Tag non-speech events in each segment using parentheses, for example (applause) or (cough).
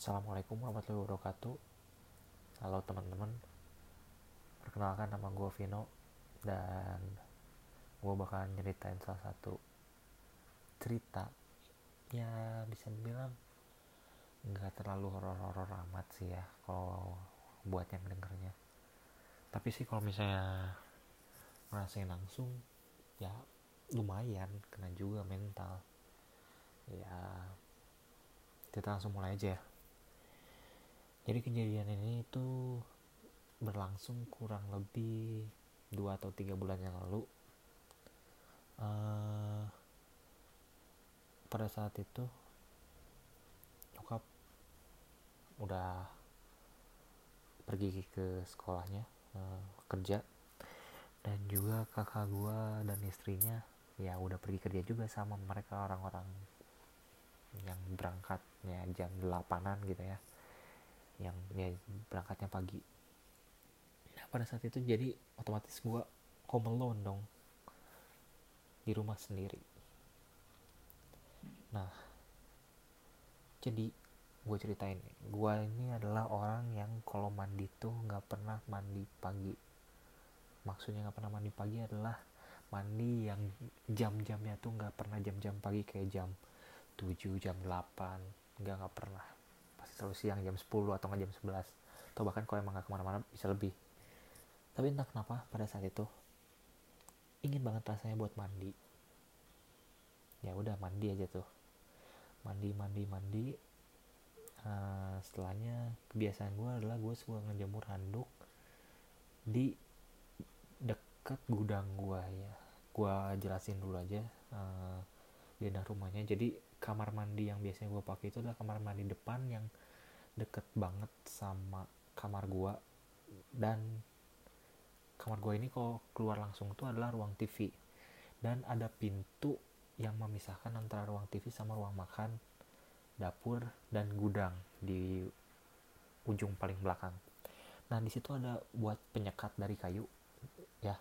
Assalamualaikum warahmatullahi wabarakatuh. Halo teman-teman. Perkenalkan nama gue Vino Dan gue bakalan nyeritain salah satu cerita Ya bisa dibilang nggak terlalu horor-horor amat sih ya Kalau buat yang dengernya. Tapi sih kalau misalnya ngerasain langsung Ya lumayan kena juga mental. Ya kita langsung mulai aja ya jadi kejadian ini itu berlangsung kurang lebih dua atau tiga bulan yang lalu. Uh, pada saat itu nyokap udah pergi ke sekolahnya uh, kerja. Dan juga kakak gua dan istrinya ya udah pergi kerja juga sama mereka orang-orang yang berangkatnya jam 8an gitu ya yang ya berangkatnya pagi. Nah pada saat itu jadi otomatis gue home alone dong di rumah sendiri. Nah jadi gue ceritain gue ini adalah orang yang kalau mandi tuh nggak pernah mandi pagi. Maksudnya nggak pernah mandi pagi adalah mandi yang jam-jamnya tuh nggak pernah jam-jam pagi kayak jam 7 jam 8 nggak nggak pernah selalu siang jam 10 atau nggak jam 11 atau bahkan kalau emang gak ke mana-mana bisa lebih. Tapi entah kenapa pada saat itu ingin banget rasanya buat mandi. Ya udah mandi aja tuh. Mandi mandi mandi. Uh, setelahnya kebiasaan gue adalah gue suka ngejemur handuk di dekat gudang gue ya. Gue jelasin dulu aja uh, di rumahnya. Jadi kamar mandi yang biasanya gue pakai itu adalah kamar mandi depan yang deket banget sama kamar gua. Dan kamar gua ini kalau keluar langsung tuh adalah ruang TV dan ada pintu yang memisahkan antara ruang TV sama ruang makan dapur dan gudang di ujung paling belakang. Nah di situ ada buat penyekat dari kayu ya.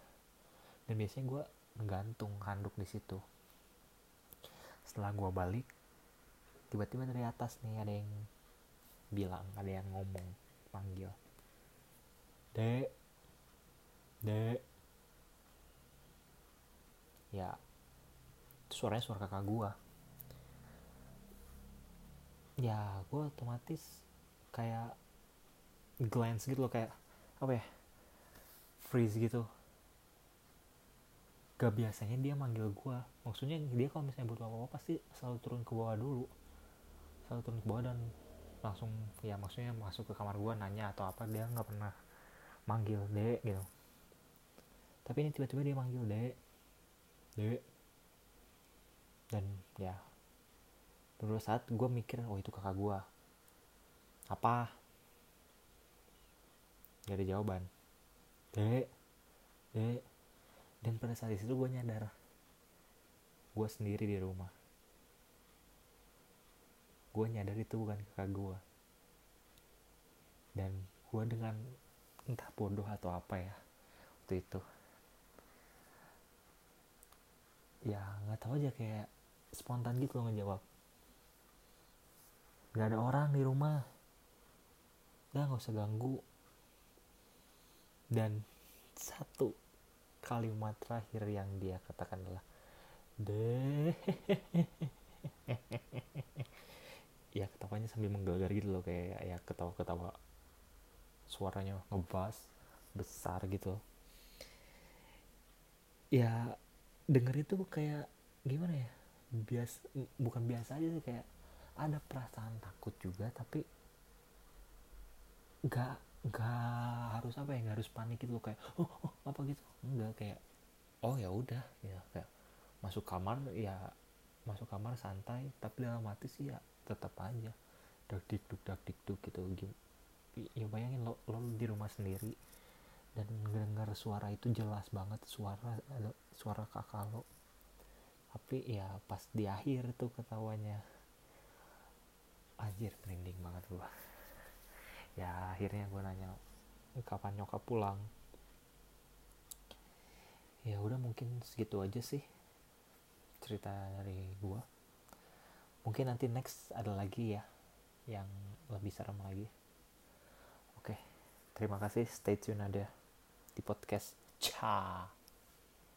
Dan biasanya gue menggantung handuk di situ. Setelah gue balik tiba-tiba dari atas nih ada yang bilang ada yang ngomong panggil. Dek dek ya suaranya suara kakak gua. Ya gua otomatis kayak glance gitu loh kayak apa ya freeze gitu. Gak biasanya dia manggil gua. Maksudnya dia kalau misalnya butuh apa-apa pasti selalu turun ke bawah dulu. Selalu turun ke bawah dan langsung ya maksudnya masuk ke kamar gue nanya atau apa dia nggak pernah manggil dek gitu. Tapi ini tiba-tiba dia manggil dek dek dan ya beberapa saat gue mikir oh itu kakak gue apa? Gak ada jawaban. Dek dek dan pada saat itu gue nyadar gue sendiri di rumah gue nyadar itu bukan kakak gue dan gue dengan entah bodoh atau apa ya waktu itu. Ya nggak tahu aja kayak spontan gitu loh ngejawab. Nggak ada orang di rumah. Udah nggak usah ganggu. Dan satu kalimat terakhir yang dia katakan adalah deh (laughs) ya ketawanya sambil menggelegar gitu loh kayak ya ketawa-ketawa suaranya ngebas besar gitu. Ya denger itu kayak gimana ya? Bias bukan biasa aja sih kayak ada perasaan takut juga tapi nggak nggak harus apa ya nggak harus panik gitu kayak oh, oh apa gitu? Enggak kayak oh ya udah ya kayak masuk kamar ya masuk kamar santai tapi dalam hati sih ya tetap aja. Dak dikduk dak dikduk gitu ya bayangin lo, lo di rumah sendiri dan mendengar suara itu jelas banget suara ada suara kakak lo. Tapi ya pas di akhir tuh ketawanya. Anjir merinding banget gua. Ya akhirnya gue nanya kapan nyokap pulang? Ya udah mungkin segitu aja sih cerita dari gua mungkin nanti next ada lagi ya yang lebih serem lagi. Oke terima kasih. Stay tune ada di podcast Ciao